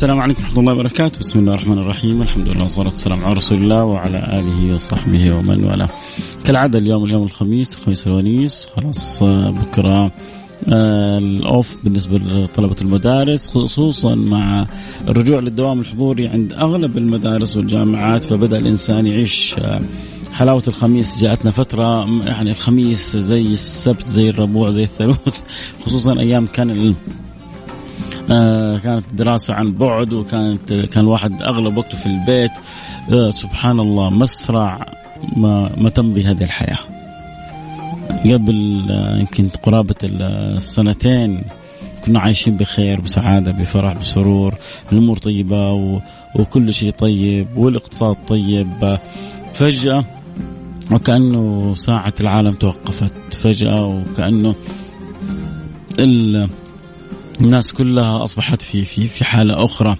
السلام عليكم ورحمة الله وبركاته. بسم الله الرحمن الرحيم. الحمد لله والصلاة والسلام على رسول الله وعلى آله وصحبه ومن والاه. كالعادة اليوم اليوم الخميس الخميس الونيس. خلاص آه، بكرة آه، الأوف بالنسبة لطلبة المدارس خصوصا مع الرجوع للدوام الحضوري عند أغلب المدارس والجامعات. فبدأ الإنسان يعيش آه، حلاوة الخميس. جاءتنا فترة يعني الخميس زي السبت زي الربوع زي الثلوث خصوصا أيام كان كانت دراسة عن بعد وكانت كان الواحد أغلب وقته في البيت. آه، سبحان الله مسرع ما, ما تمضي هذه الحياة. قبل آه، يمكن قرابة السنتين كنا عايشين بخير بسعادة بفرح بسرور الأمور طيبة وكل شيء طيب والاقتصاد طيب. فجأة وكأنه ساعة العالم توقفت. فجأة وكأنه الناس كلها أصبحت في في في حالة أخرى.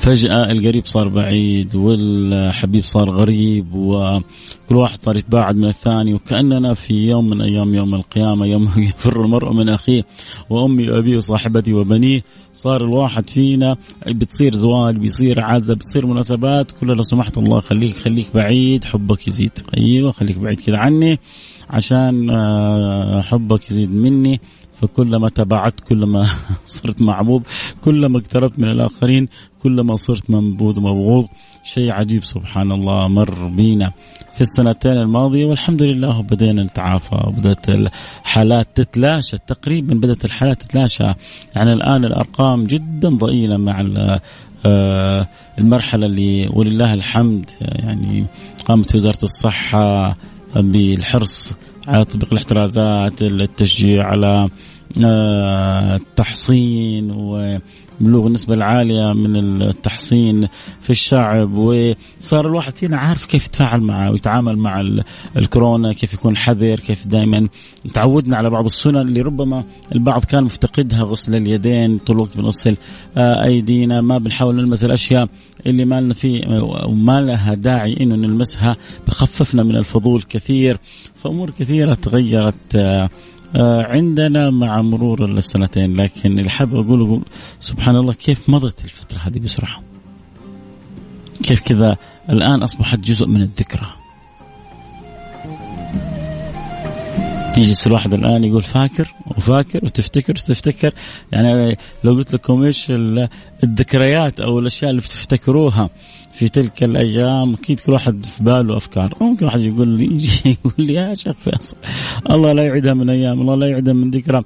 فجأة القريب صار بعيد والحبيب صار غريب وكل واحد صار يتباعد من الثاني وكأننا في يوم من أيام يوم القيامة يوم يفر المرء من أخيه وأمي وأبي وصاحبتي وبنيه. صار الواحد فينا بتصير زواج بيصير عزة بتصير مناسبات. كلها لو سمحت الله خليك خليك بعيد حبك يزيد. أيوة خليك بعيد كذا عني عشان آه، حبك يزيد مني. فكلما تبعت كلما صرت معبوب كلما اقتربت من الآخرين كلما صرت منبوذ ومبغوض شيء عجيب سبحان الله مر بينا. في السنتين الماضية والحمد لله بدينا نتعافى وبدأت الحالات تتلاشى. تقريبا بدأت الحالات تتلاشى. يعني الآن الأرقام جدا ضئيلة مع آه، المرحلة اللي ولله الحمد. يعني قامت وزارة الصحة بالحرص على تطبيق الاحترازات التشجيع على التحصين وبلوغ النسبة العالية من التحصين في الشعب. وصار الواحد فينا عارف كيف يتفاعل معه ويتعامل مع الكورونا كيف يكون حذر كيف دائما تعودنا على بعض السنن اللي ربما البعض كان مفتقدها غسل اليدين طول الوقت بنغسل آه، أيدينا. ما بنحاول نلمس الأشياء اللي ما لنا فيه وما لها داعي إنه نلمسها. بخففنا من الفضول كثير فأمور كثيرة تغيرت آه، آه، عندنا مع مرور السنتين لكن اللي حابب اقوله سبحان الله كيف مضت الفترة هذه بسرعة. كيف كذا الآن أصبحت جزء من الذكرى. يجلس الواحد الآن يقول فاكر وفاكر وتفتكر وتفتكر. يعني لو قلت لكم إيش الذكريات أو الأشياء اللي بتفتكروها في تلك الأيام أكيد كل واحد في باله أفكار. ممكن واحد يقول لي يجي يقول لي يا شيخ فيصل الله لا يعيدها من أيام الله لا يعيدها من ذكرى.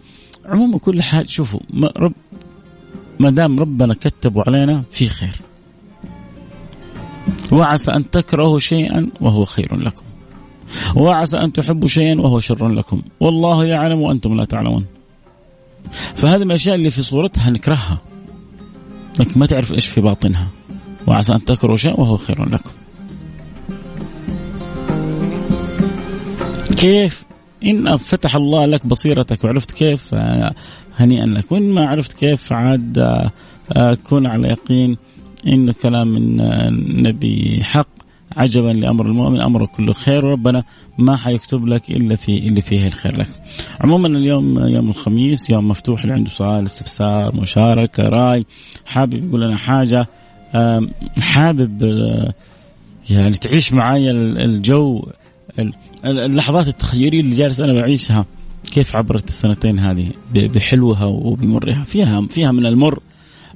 عموما كل حاجة شوفوا ما رب ما دام ربنا كتبوا علينا في خير. وعسى أن تكرهوا شيئا وهو خير لكم. وعسى أن تحبوا شيئا وهو شر لكم. والله يعلم وأنتم لا تعلمون. فهذه من الأشياء اللي في صورتها نكرهها. لكن ما تعرف إيش في باطنها. وعسى أن تكرهوا شيئا وهو خير لكم. كيف؟ إن فتح الله لك بصيرتك وعرفت كيف؟ هنيئا لك. وإن ما عرفت كيف عاد آه، كن على يقين إنه كلام النبي حق. عجبا لأمر المؤمن امره كله خير. وربنا ما حيكتب لك إلا في اللي فيه الخير لك. عموما اليوم يوم الخميس يوم مفتوح اللي عنده سؤال استفسار مشاركة رأي حابب يقول لنا حاجة حابب آه، يعني تعيش معايا الجو اللحظات التخيلية اللي جالس أنا بعيشها كيف عبرت السنتين هذه بحلوها وبمرها؟ فيها فيها من المر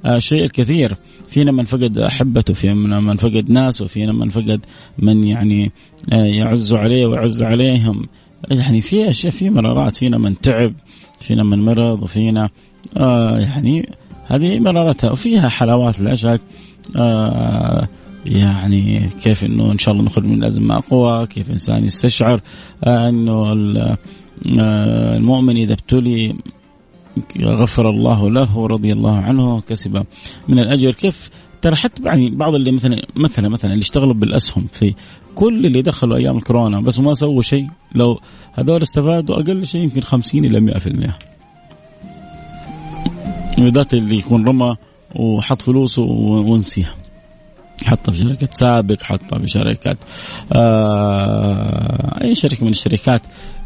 آه، شيء الكثير. فينا من فقد أحبته فينا من فقد ناس وفينا من فقد من يعني آه، يعز عليه ويعز عليهم. يعني في أشياء في مرارات فينا من تعب فينا من مرض وفينا آه يعني هذه مرارتها وفيها حلاوات لا شك. آه يعني كيف إنه إن شاء الله نخرج من الأزمة اقوى كيف الانسان يستشعر إنه المؤمن إذا ابتلي غفر الله له ورضي الله عنه كسب من الأجر. كيف؟ ترى حتى يعني بعض اللي مثلا مثلا مثلا اللي اشتغلوا بالأسهم في كل اللي دخلوا أيام الكورونا بس ما سووا شيء لو هذول استفادوا أقل شيء يمكن 50 إلى 100% بالذات اللي يكون رمى وحط فلوسه ونسيها حطها في شركة سابق حطها في شركة آه أي شركة من الشركات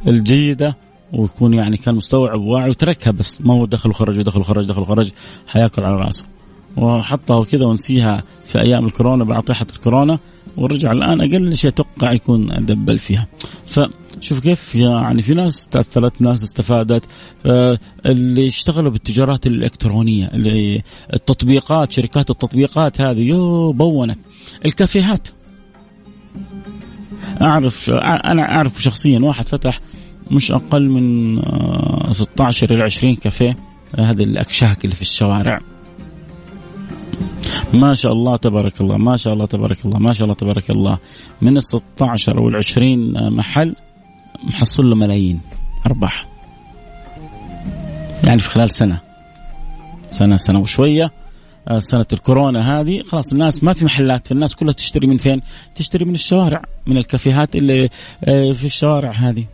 الجيدة ويكون يعني كان مستوعب وواعي وتركها بس ما هو دخل وخرج ودخل وخرج دخل وخرج حياكل على رأسه. وحطها كذا ونسيها في أيام الكورونا بعد طيحة الكورونا ورجع الآن أقل شيء أتوقع يكون double فيها. فشوف كيف يعني في ناس تاثرت ناس استفادت اللي اشتغلوا بالتجارات الإلكترونية اللي التطبيقات شركات التطبيقات هذه يو بونت. الكافيهات. أعرف أنا أعرف شخصيا واحد فتح مش أقل من 16 آه، إلى 20 كافيه هذه الأكشاك اللي في الشوارع. ما شاء الله تبارك الله ما شاء الله تبارك الله ما شاء الله تبارك الله. من ال 16 أو ال 20 محل محصل له ملايين. أرباح. يعني في خلال سنة. سنة سنة وشوية. آه، سنة الكورونا هذه. خلاص الناس ما في محلات. الناس كلها تشتري من فين؟ تشتري من الشوارع من الكافيهات اللي آه، في الشوارع هذه.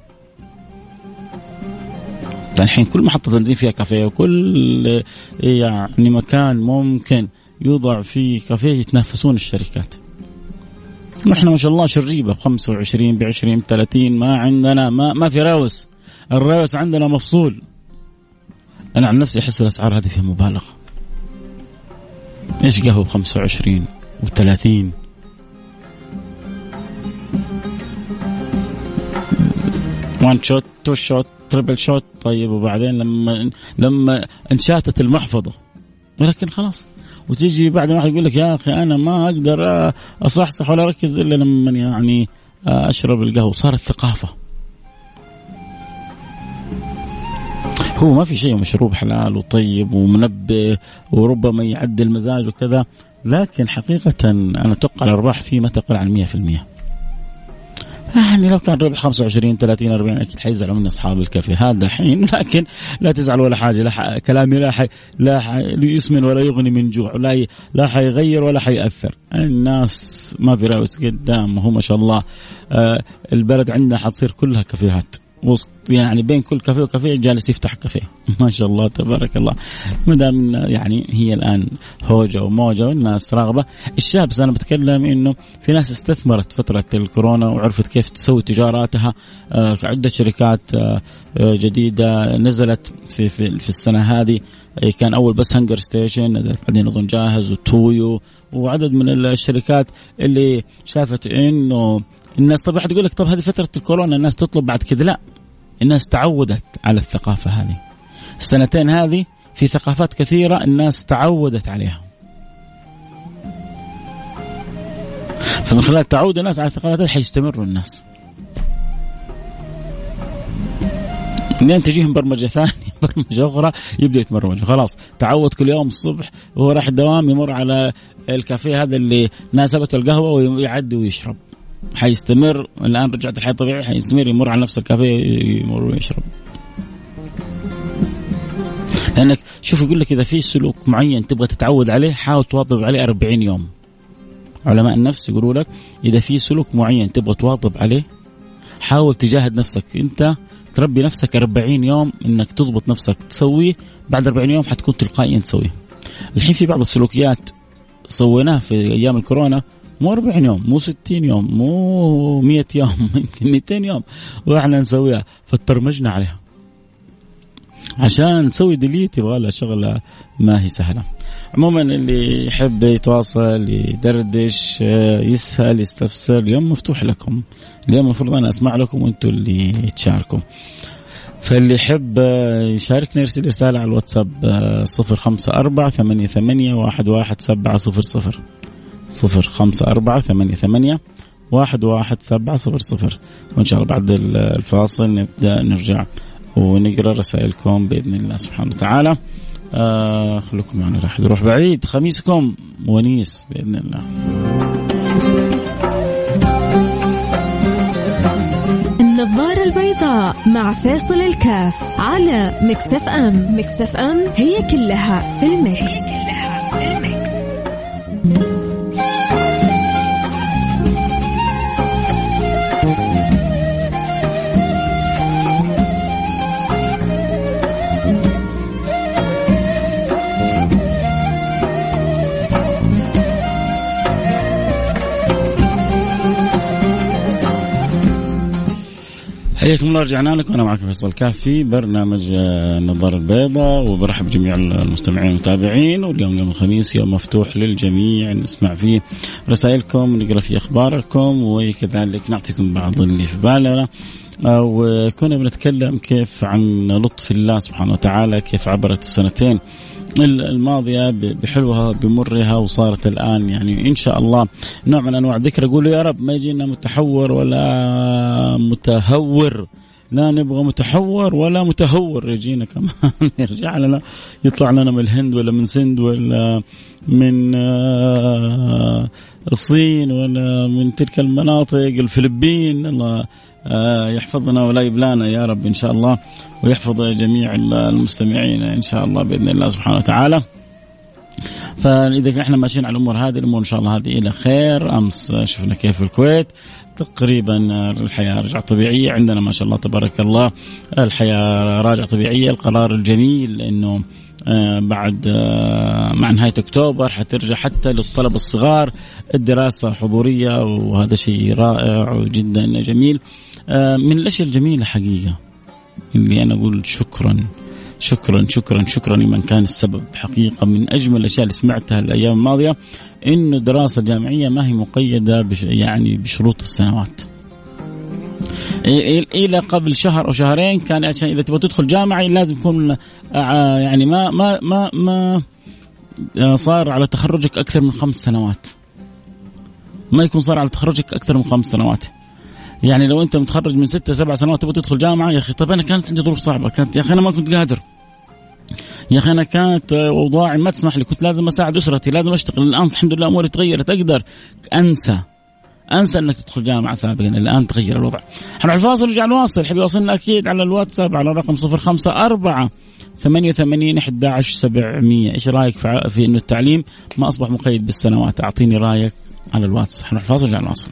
الحين كل محطة بنزين فيها كافيه وكل يعني مكان ممكن يوضع فيه كافيه يتنافسون الشركات. نحن ما شاء الله شريبة ب 25 ب 20 ب 30 ما عندنا ما ما في راوس. الراوس عندنا مفصول. أنا عن نفسي أحس الأسعار هذه فيها مبالغة. إيش قهوة ب 25 و 30 one shot two shot triple shot طيب وبعدين لما لما انشاتت المحفظة. ولكن خلاص. وتيجي بعد واحد يقول لك يا أخي أنا ما أقدر أصحصح ولا أركز إلا لما يعني أشرب القهوة صارت ثقافة. هو ما في شيء مشروب حلال وطيب ومنبه وربما يعدل المزاج وكذا لكن حقيقة أنا أتوقع الأرباح فيه ما تقل عن 100% يعني لو كان ربح 25 30 40 أكيد حيزعلوا مني أصحاب الكافيه هذا حين لكن لا تزعل ولا حاجة لا ح... كلامي لا حي... لا حي... يسمن ولا يغني من جوع ولا ي... لا حيغير ولا حيأثر. الناس ما في راوس قدام هو ما شاء الله. آه البلد عندنا حتصير كلها كافيهات. وسط يعني بين كل كافيه وكافيه جالس يفتح كافيه. ما شاء الله تبارك الله. ما دام يعني هي الآن هوجة وموجة والناس راغبة. الشاب أنا بتكلم إنه في ناس استثمرت فترة الكورونا وعرفت كيف تسوي تجاراتها. آه عدة شركات آه جديدة نزلت في في, في السنة هذه. كان أول بس HungerStation نزلت بعدين أظن جاهز و ToYou وعدد من الشركات اللي شافت إنه الناس طب واحد يقول لك طب هذه فترة الكورونا الناس تطلب بعد كذا؟ لا. الناس تعودت على الثقافة هذه. السنتين هذه في ثقافات كثيرة الناس تعودت عليها. فمن خلال تعود الناس على الثقافات حيستمروا الناس. لين تجيهم برمجة ثانية؟ برمجة أخرى يبدأ يتبرمج. خلاص تعود كل يوم الصبح وهو رايح الدوام يمر على الكافيه هذا اللي ناسبته القهوة ويعدي ويشرب. حيستمر. الآن رجعت الحياة الطبيعية حيستمر يمر على نفس الكافيه يمر ويشرب. لأنك شوف يقول لك إذا في سلوك معين تبغى تتعود عليه حاول تواظب عليه 40 يوم. علماء النفس يقولوا لك إذا في سلوك معين تبغى تواظب عليه حاول تجاهد نفسك. أنت تربي نفسك 40 يوم إنك تضبط نفسك تسويه بعد 40 يوم حتكون تلقائيا تسويه الحين في بعض السلوكيات سويناها في أيام الكورونا مو 40 يوم مو 60 يوم مو 100 يوم يمكن 200 يوم وإحنا نسويها فتبرمجنا عليها عشان تسوي ديليت يبغى لها شغلة ما هي سهلة. عموما اللي يحب يتواصل يدردش يسهل يستفسر اليوم مفتوح لكم. اليوم المفروض أنا أسمع لكم وأنتم اللي تشاركوا. فاللي يحب يشاركني يرسل رسالة على الواتساب 054 88 11700 صفر خمسة أربعة ثمانية ثمانية واحد واحد سبعة صفر صفر. وإن شاء الله بعد الفاصل نبدأ نرجع ونقرأ رسائلكم بإذن الله سبحانه وتعالى. آه خلوكم معنا راح نروح بعيد. خميسكم ونيس بإذن الله. النظارة البيضاء مع فاصل الكاف على Mix FM Mix FM. هي كلها في ال mix, هي كلها في ال mix. حياكم الله رجعنا لكم. أنا معكم فيصل كافي برنامج النظاره آه، البيضاء وبرحب بجميع المستمعين والمتابعين. واليوم يوم الخميس يوم مفتوح للجميع. نسمع فيه رسائلكم نقرأ فيه أخباركم وكذلك نعطيكم بعض اللي في بالنا آه، وكنا بنتكلم كيف عن لطف الله سبحانه وتعالى كيف عبرت السنتين الماضية بحلوها بمرها وصارت الآن يعني إن شاء الله نوع من أنواع الذكر أقول يا رب ما يجينا متحور ولا متهور. لا نبغى متحور ولا متهور. يجينا كمان. يرجع لنا يطلع لنا من الهند ولا من سند ولا من آه، الصين ولا من تلك المناطق الفلبين. الله يحفظنا ولا يبلانا يا رب إن شاء الله ويحفظ جميع المستمعين إن شاء الله بإذن الله سبحانه وتعالى. فإذا إحنا ماشيين على الأمور هذه الأمور إن شاء الله هذه إلى خير. أمس شفنا كيف الكويت. تقريبا الحياة رجعت طبيعية. عندنا ما شاء الله تبارك الله الحياة راجعة طبيعية. القرار الجميل إنه آه، بعد آه، مع نهاية أكتوبر حترجع حتى للطلبه الصغار الدراسة حضورية وهذا شيء رائع جدا جميل آه، من الأشياء الجميلة حقيقة اللي أنا أقول شكرا شكرا شكرا شكرا لمن كان السبب حقيقة من أجمل الأشياء اللي سمعتها الأيام الماضية إنه الدراسة الجامعية ما هي مقيدة بش يعني بشروط السنوات. إلى قبل شهر أو شهرين كان عشان إذا تبغى تدخل جامعه لازم يكون آه، يعني ما ما ما ما آه، صار على تخرجك أكثر من خمس سنوات. ما يكون صار على تخرجك أكثر من خمس سنوات. يعني لو أنت متخرج من ستة سبع سنوات تبغى تدخل جامعة يا أخي طيب أنا كانت عندي ظروف صعبة كانت يا أخي أنا ما كنت قادر يا أخي أنا كانت اوضاعي ما تسمح لي كنت لازم أساعد أسرتي لازم أشتغل الآن الحمد لله أموري تغيرت أقدر أنسى أنسى إنك تدخل جامعة سابقا. الآن تغير الوضع. حنروح الفاصل ونرجع نواصل حبي يوصلنا أكيد على الواتساب على الرقم 054 88 11 700 إيش رأيك في, في إنه التعليم؟ ما أصبح مقيد بالسنوات. أعطيني رأيك على الواتس. حنروح الفاصل ونرجع نواصل.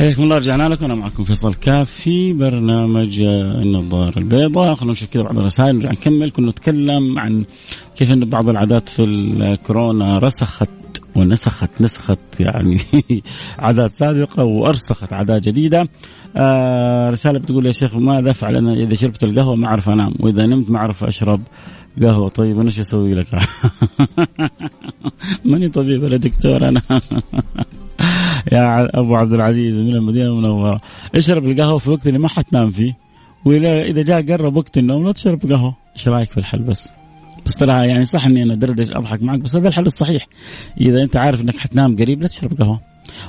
حياكم الله رجعنا لكم. أنا معكم فيصل كاف في برنامج النظارة البيضاء. خلونا نشوف كذا بعض الرسائل نرجع نكمل. كنا نتكلم عن كيف إن بعض العادات في الكورونا رسخت ونسخت نسخت يعني عادات سابقة وأرسخت عادات جديدة. آه رسالة بتقول يا شيخ ماذا أفعل أنا إذا شربت القهوة ما أعرف أنام؟ وإذا نمت ما أعرف أشرب قهوة. طيب أنا إيش أسوي لك؟ ماني طبيب ولا دكتور أنا. يا أبو عبد العزيز من المدينة المنورة. اشرب القهوة في الوقت اللي ما حتنام فيه. واذا جاء قرب وقت النوم لا تشرب قهوة. إيش رأيك في الحل بس؟ بس ترى يعني صح إني أنا دردش أضحك معك بس هذا الحل الصحيح. إذا أنت عارف إنك حتنام قريب لا تشرب قهوة.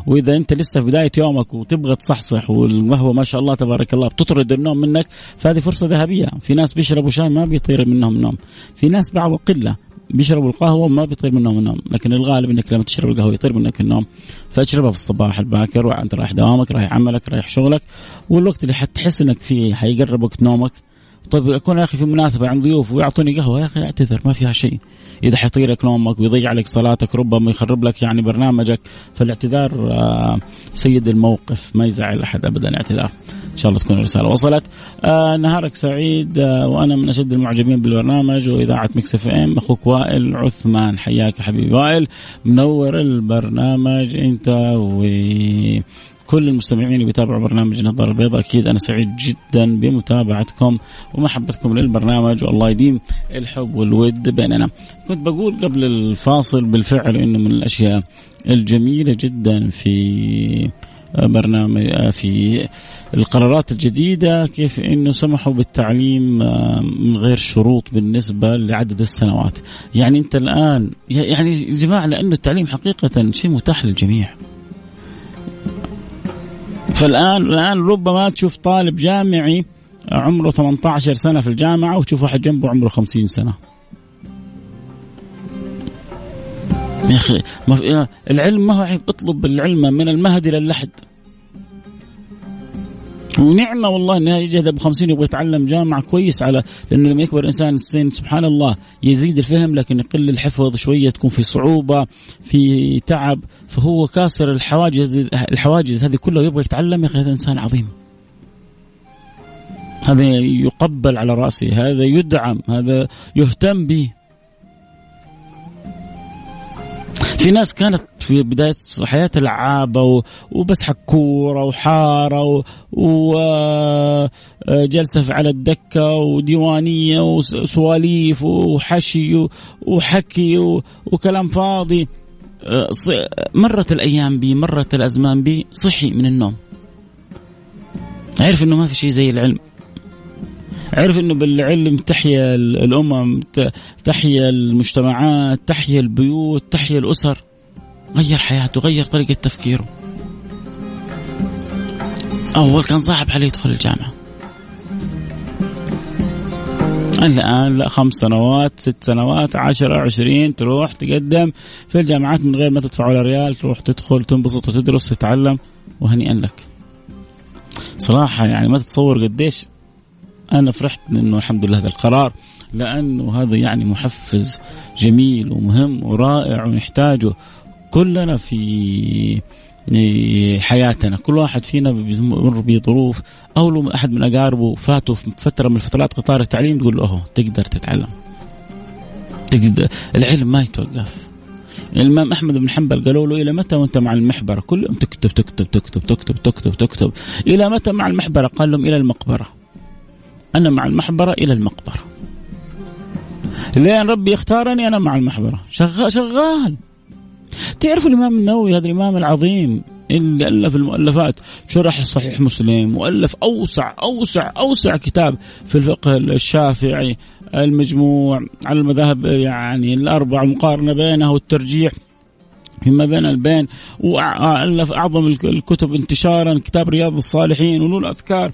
وإذا أنت لسه في بداية يومك وتبغى تصحصح والقهوة ما شاء الله تبارك الله بتطرد النوم منك فهذه فرصة ذهبية. في ناس بيشربوا شاي ما بيطير منهم النوم في ناس بعض قلة. بيشربوا القهوة ما بيطير منهم النوم لكن الغالب إنك لما تشرب القهوة يطير منك النوم. فاشربها في الصباح الباكر وأنت رايح دوامك رايح عملك رايح شغلك والوقت اللي حتحس إنك فيه حيقرب وقت نومك. طيب يكون يا أخي في مناسبة عند ضيوف ويعطوني قهوة يا أخي اعتذر ما فيها شيء. إذا حيطير لك نومك ويضيع لك صلاتك ربما يخرب لك يعني برنامجك. فالاعتذار آه، سيد الموقف ما يزعل أحد ابدا الاعتذار إن شاء الله تكون الرسالة وصلت. آه نهارك سعيد. آه وأنا من أشد المعجبين بالبرنامج وإذاعة مكس إف إم. أخوك وائل عثمان حياك حبيبي وائل. منور البرنامج أنت و كل المستمعين اللي بيتابعوا برنامج النظارة البيضاء. أكيد أنا سعيد جدا بمتابعتكم ومحبتكم للبرنامج والله يديم الحب والود بيننا. كنت بقول قبل الفاصل بالفعل أنه من الأشياء الجميلة جدا في برنامج في القرارات الجديدة كيف أنه سمحوا بالتعليم من غير شروط بالنسبة لعدد السنوات يعني أنت الآن يعني جماعة لأنه التعليم حقيقة شيء متاح للجميع فالآن الآن ربما تشوف طالب جامعي عمره 18 سنة في الجامعة وتشوف واحد جنبه عمره 50 سنة. يا أخي ما العلم ما هو عيب اطلب العلم من المهد إلى اللحد. ونعمة والله انه يجي هذا ب 50 يبغى يتعلم جامعة كويس على لأنه لما يكبر الإنسان السن سبحان الله يزيد الفهم لكن يقل الحفظ شوية تكون في صعوبة في تعب فهو كاسر الحواجز الحواجز هذه كلها يبغى يتعلم يا أخي هذا إنسان عظيم. هذا يقبل على رأسه، هذا يدعم، هذا يهتم به. في ناس كانت في بداية حياتها لعابة وبس حكورة وحارة وجلسة على الدكة وديوانية وسواليف وحشي وحكي وكلام فاضي. مرت الأيام بي مرت الأزمان بي صحي من النوم. عرف إنه ما في شيء زي العلم. عرف إنه بالعلم تحيا الأمم تحيا المجتمعات تحيا البيوت تحيا الأسر. غير حياته غير طريقة تفكيره. أول كان صعب عليه يدخل الجامعة. الآن لا خمس سنوات ست سنوات عشرة عشرين تروح تقدم في الجامعات من غير ما تدفع ولا ريال تروح تدخل تنبسط وتدرس تتعلم وهنيئا لك. صراحة يعني ما تتصور قديش أنا فرحت إنه الحمد لله هذا القرار لأنه هذا يعني محفز جميل ومهم ورائع ونحتاجه كلنا في حياتنا. كل واحد فينا بيمر بظروف أو لو أحد من أقاربه فاته في فترة من فترات قطار التعليم تقول له اهو تقدر تتعلم. تقدر العلم ما يتوقف. الإمام أحمد بن حنبل قالوا له إلى متى وأنت مع المحبرة؟ كل يوم تكتب تكتب تكتب تكتب تكتب تكتب. إلى متى مع المحبرة؟ قال لهم إلى المقبرة. أنا مع المحبرة إلى المقبرة. لين ربي اختارني أنا مع المحبرة. شغال شغال. تعرفوا الإمام النووي هذا الإمام العظيم اللي ألف المؤلفات شرح صحيح مسلم وألف أوسع أوسع أوسع كتاب في الفقه الشافعي المجموع على المذاهب يعني الأربع مقارنة بينها والترجيح فيما بين البين وألف أعظم الكتب انتشارا كتاب رياض الصالحين ونور الأذكار.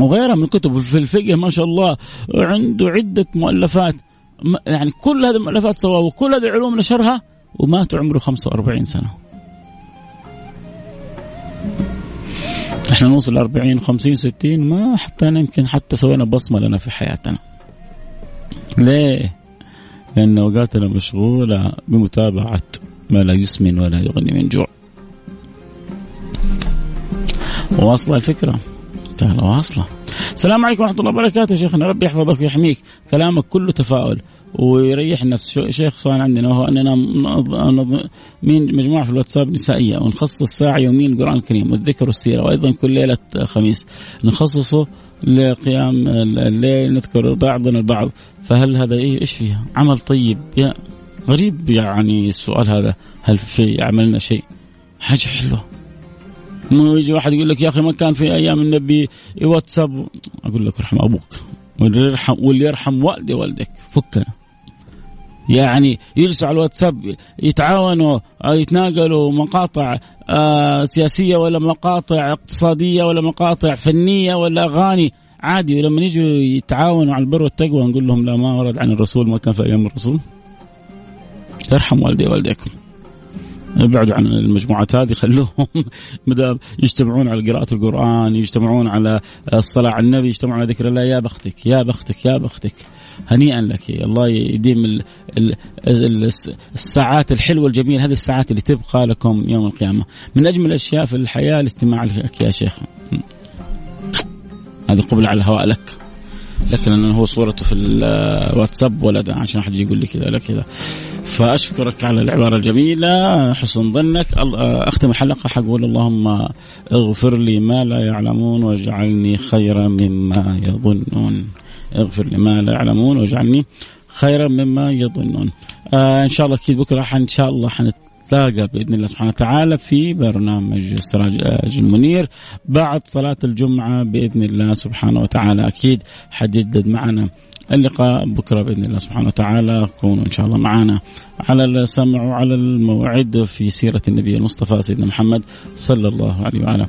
وغيرها من الكتب. في الفقه ما شاء الله عنده عدة مؤلفات. يعني كل هذه المؤلفات سواء وكل هذه العلوم نشرها ومات عمره 45 سنة. إحنا نوصل 40 50 60 ما حتى يمكن حتى سوينا بصمة لنا في حياتنا. ليه؟ لأن أوقاتنا مشغولة بمتابعة ما لا يسمن ولا يغني من جوع. واصلة الفكرة؟ سهلة واصلة. السلام عليكم ورحمة الله وبركاته. شيخنا ربي يحفظك ويحميك. كلامك كله تفاؤل ويريح النفس. شيخ سؤال عندنا وهو أننا من مجموعة في الواتساب نسائية. ونخصص ساعه يوميا القران الكريم والذكر والسيرة. وأيضا كل ليلة خميس نخصصه لقيام الليل. نذكر بعضنا البعض. فهل هذا إيش فيها؟ عمل طيب يا غريب يعني السؤال هذا. هل في عملنا شيء؟ حاجة حلوة. مو يجي واحد يقول لك يا أخي ما كان في أيام النبي واتساب؟ أقول لك رحم أبوك. واللي يرحم واللي يرحم والدي والدك فكنا. يعني يجلسوا على الواتساب يتعاونوا آه، يتناقلوا مقاطع آه، سياسية ولا مقاطع اقتصادية ولا مقاطع فنية ولا أغاني. عادي ولما يجوا يتعاونوا على البر والتقوى نقول لهم لا ما ورد عن الرسول ما كان في أيام الرسول. ارحم والدي والديكم ابعدوا عن المجموعات هذه خلوهم يجتمعون على قراءة القرآن يجتمعون على الصلاة على النبي يجتمعون على ذكر الله يا بختك يا بختك يا بختك. هنيئا لك الله يديم ال ال ال الساعات الحلوة الجميلة هذه الساعات اللي تبقى لكم يوم القيامة. من أجمل الأشياء في الحياة الاستماع لك يا شيخ. هذه قبل على الهواء لك. لكن هو صورته في الواتساب ولد عشان أحد يقول لي كذا لا كذا. فأشكرك على العباره الجميلة. حسن ظنك. أختم الحلقة حقول اللهم اغفر لي ما لا يعلمون واجعلني خيرا مما يظنون. اغفر لي ما لا يعلمون واجعلني خيرا مما يظنون. آه إن شاء الله أكيد بكرة إن شاء الله حنتلاقى بإذن الله سبحانه وتعالى في برنامج سراج المنير. بعد صلاة الجمعة بإذن الله سبحانه وتعالى أكيد حتجدد معنا اللقاء بكرة بإذن الله سبحانه وتعالى. كونوا إن شاء الله معنا على السمع وعلى الموعد في سيرة النبي المصطفى سيدنا محمد صلى الله عليه وعلى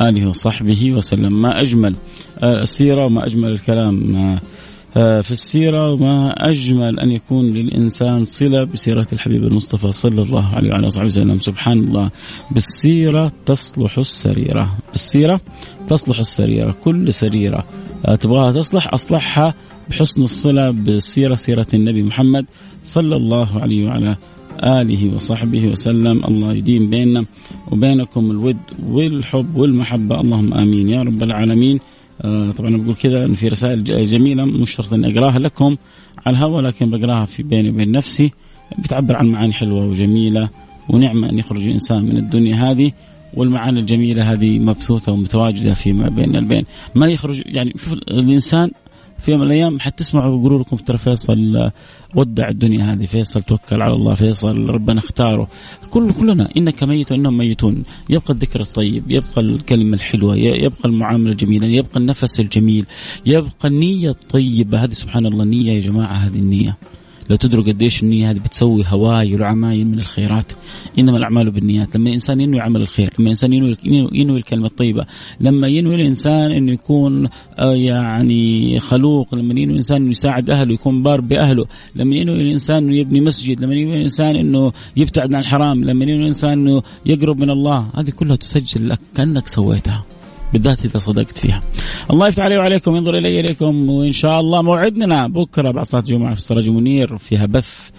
آله وصحبه وسلم. ما أجمل السيرة وما أجمل الكلام آه، في السيرة وما أجمل أن يكون للإنسان صلة بسيرة الحبيب المصطفى صلى الله عليه وعلى صحبه وسلم. سبحان الله. بالسيرة تصلح السريرة. بالسيرة تصلح السريرة. كل سريرة آه، تبغاها تصلح أصلحها بحسن الصلة بسيرة سيرة النبي محمد صلى الله عليه وعلى آله وصحبه وسلم. الله يديم بيننا وبينكم الود والحب والمحبة. اللهم آمين. يا رب العالمين. آه طبعا بقول كذا إن في رسائل جميلة مش شرط إني أقراها لكم على الهواء لكن بقراها في بيني وبين نفسي. بتعبر عن معاني حلوة وجميلة ونعمة أن يخرج الإنسان من الدنيا هذه. والمعاني الجميلة هذه مبثوثة ومتواجدة فيما بين البين. ما يخرج يعني شوف الإنسان في يوم من الأيام حتسمعوا يقولوا لكم ترى فيصل ودع الدنيا هذه فيصل توكل على الله فيصل ربنا اختاره. كل كلنا إنك ميت وإنهم ميتون. يبقى الذكر الطيب يبقى الكلمة الحلوة يبقى المعاملة الجميلة يبقى النفس الجميل يبقى النية الطيبة. هذه سبحان الله النيه يا جماعة هذه النية. لو تدروا قديش النية هذه بتسوي هوايل وعمايل من الخيرات. إنما الأعمال بالنيات. لما الإنسان ينوي عمل الخير لما الإنسان ينوي, ينوي الكلمة الطيبة لما ينوي الإنسان أنه يكون آه، يعني خلوق لما ينوي الإنسان أنه يساعد أهله يكون بار بأهله لما ينوي الإنسان أنه يبني مسجد لما ينوي الإنسان أنه يبتعد عن الحرام لما ينوي الإنسان أنه يقرب من الله هذه كلها تسجل لك كأنك سويتها. بالذات إذا صدقت فيها. الله يفتح علي وعليكم ينظر إلي اليكم وإن شاء الله موعدنا بكرة بعد صلاه الجمعه في السراج منير فيها بث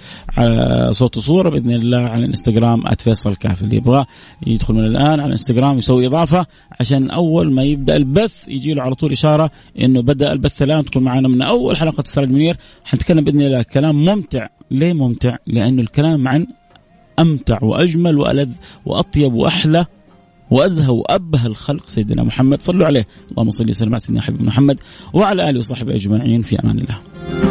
صوت وصورة بإذن الله على الإنستغرام @فيصل كاف اللي يبغى يدخل من الآن على الإنستغرام يسوي إضافة عشان أول ما يبدأ البث يجي له على طول إشارة إنه بدأ البث الآن تكون معنا من أول حلقة السراج منير حنتكلم بإذن الله كلام ممتع ليه ممتع؟ لأنه الكلام عن أمتع وأجمل وألذ وأطيب وأحلى وأزهى وأبهى الخلق سيدنا محمد. صلوا عليه. اللهم صل وسلم على سيدنا محمد وعلى آله وصحبه أجمعين. في أمان الله.